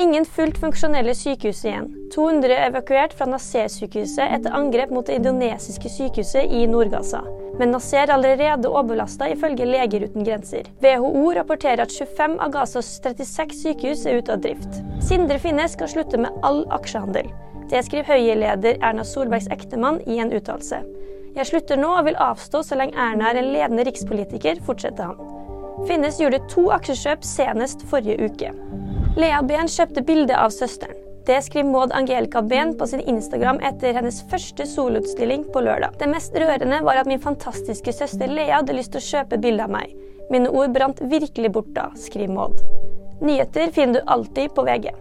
Ingen fullt funksjonelle sykehus igjen. 200 evakuert fra Nasser-sykehuset etter angrep mot det indonesiske sykehuset i Nord-Gaza. Men Nasser er allerede overbelasta, ifølge Leger uten grenser. WHO rapporterer at 25 av Gazas 36 sykehus er ute av drift. Sindre Finnes skal slutte med all aksjehandel. Det skriver Høie-leder Erna Solbergs ektemann i en uttalelse. Jeg slutter nå og vil avstå så lenge Erna er en ledende rikspolitiker, fortsetter han. Finnes gjorde to aksjekjøp senest forrige uke. Lea Behn kjøpte bilde av søsteren. Det skriver Maud Angelica Behn på sin Instagram etter hennes første soloutstilling på lørdag. Det mest rørende var at min fantastiske søster Lea hadde lyst til å kjøpe bilde av meg. Mine ord brant virkelig bort da, skriver Maud. Nyheter finner du alltid på VG.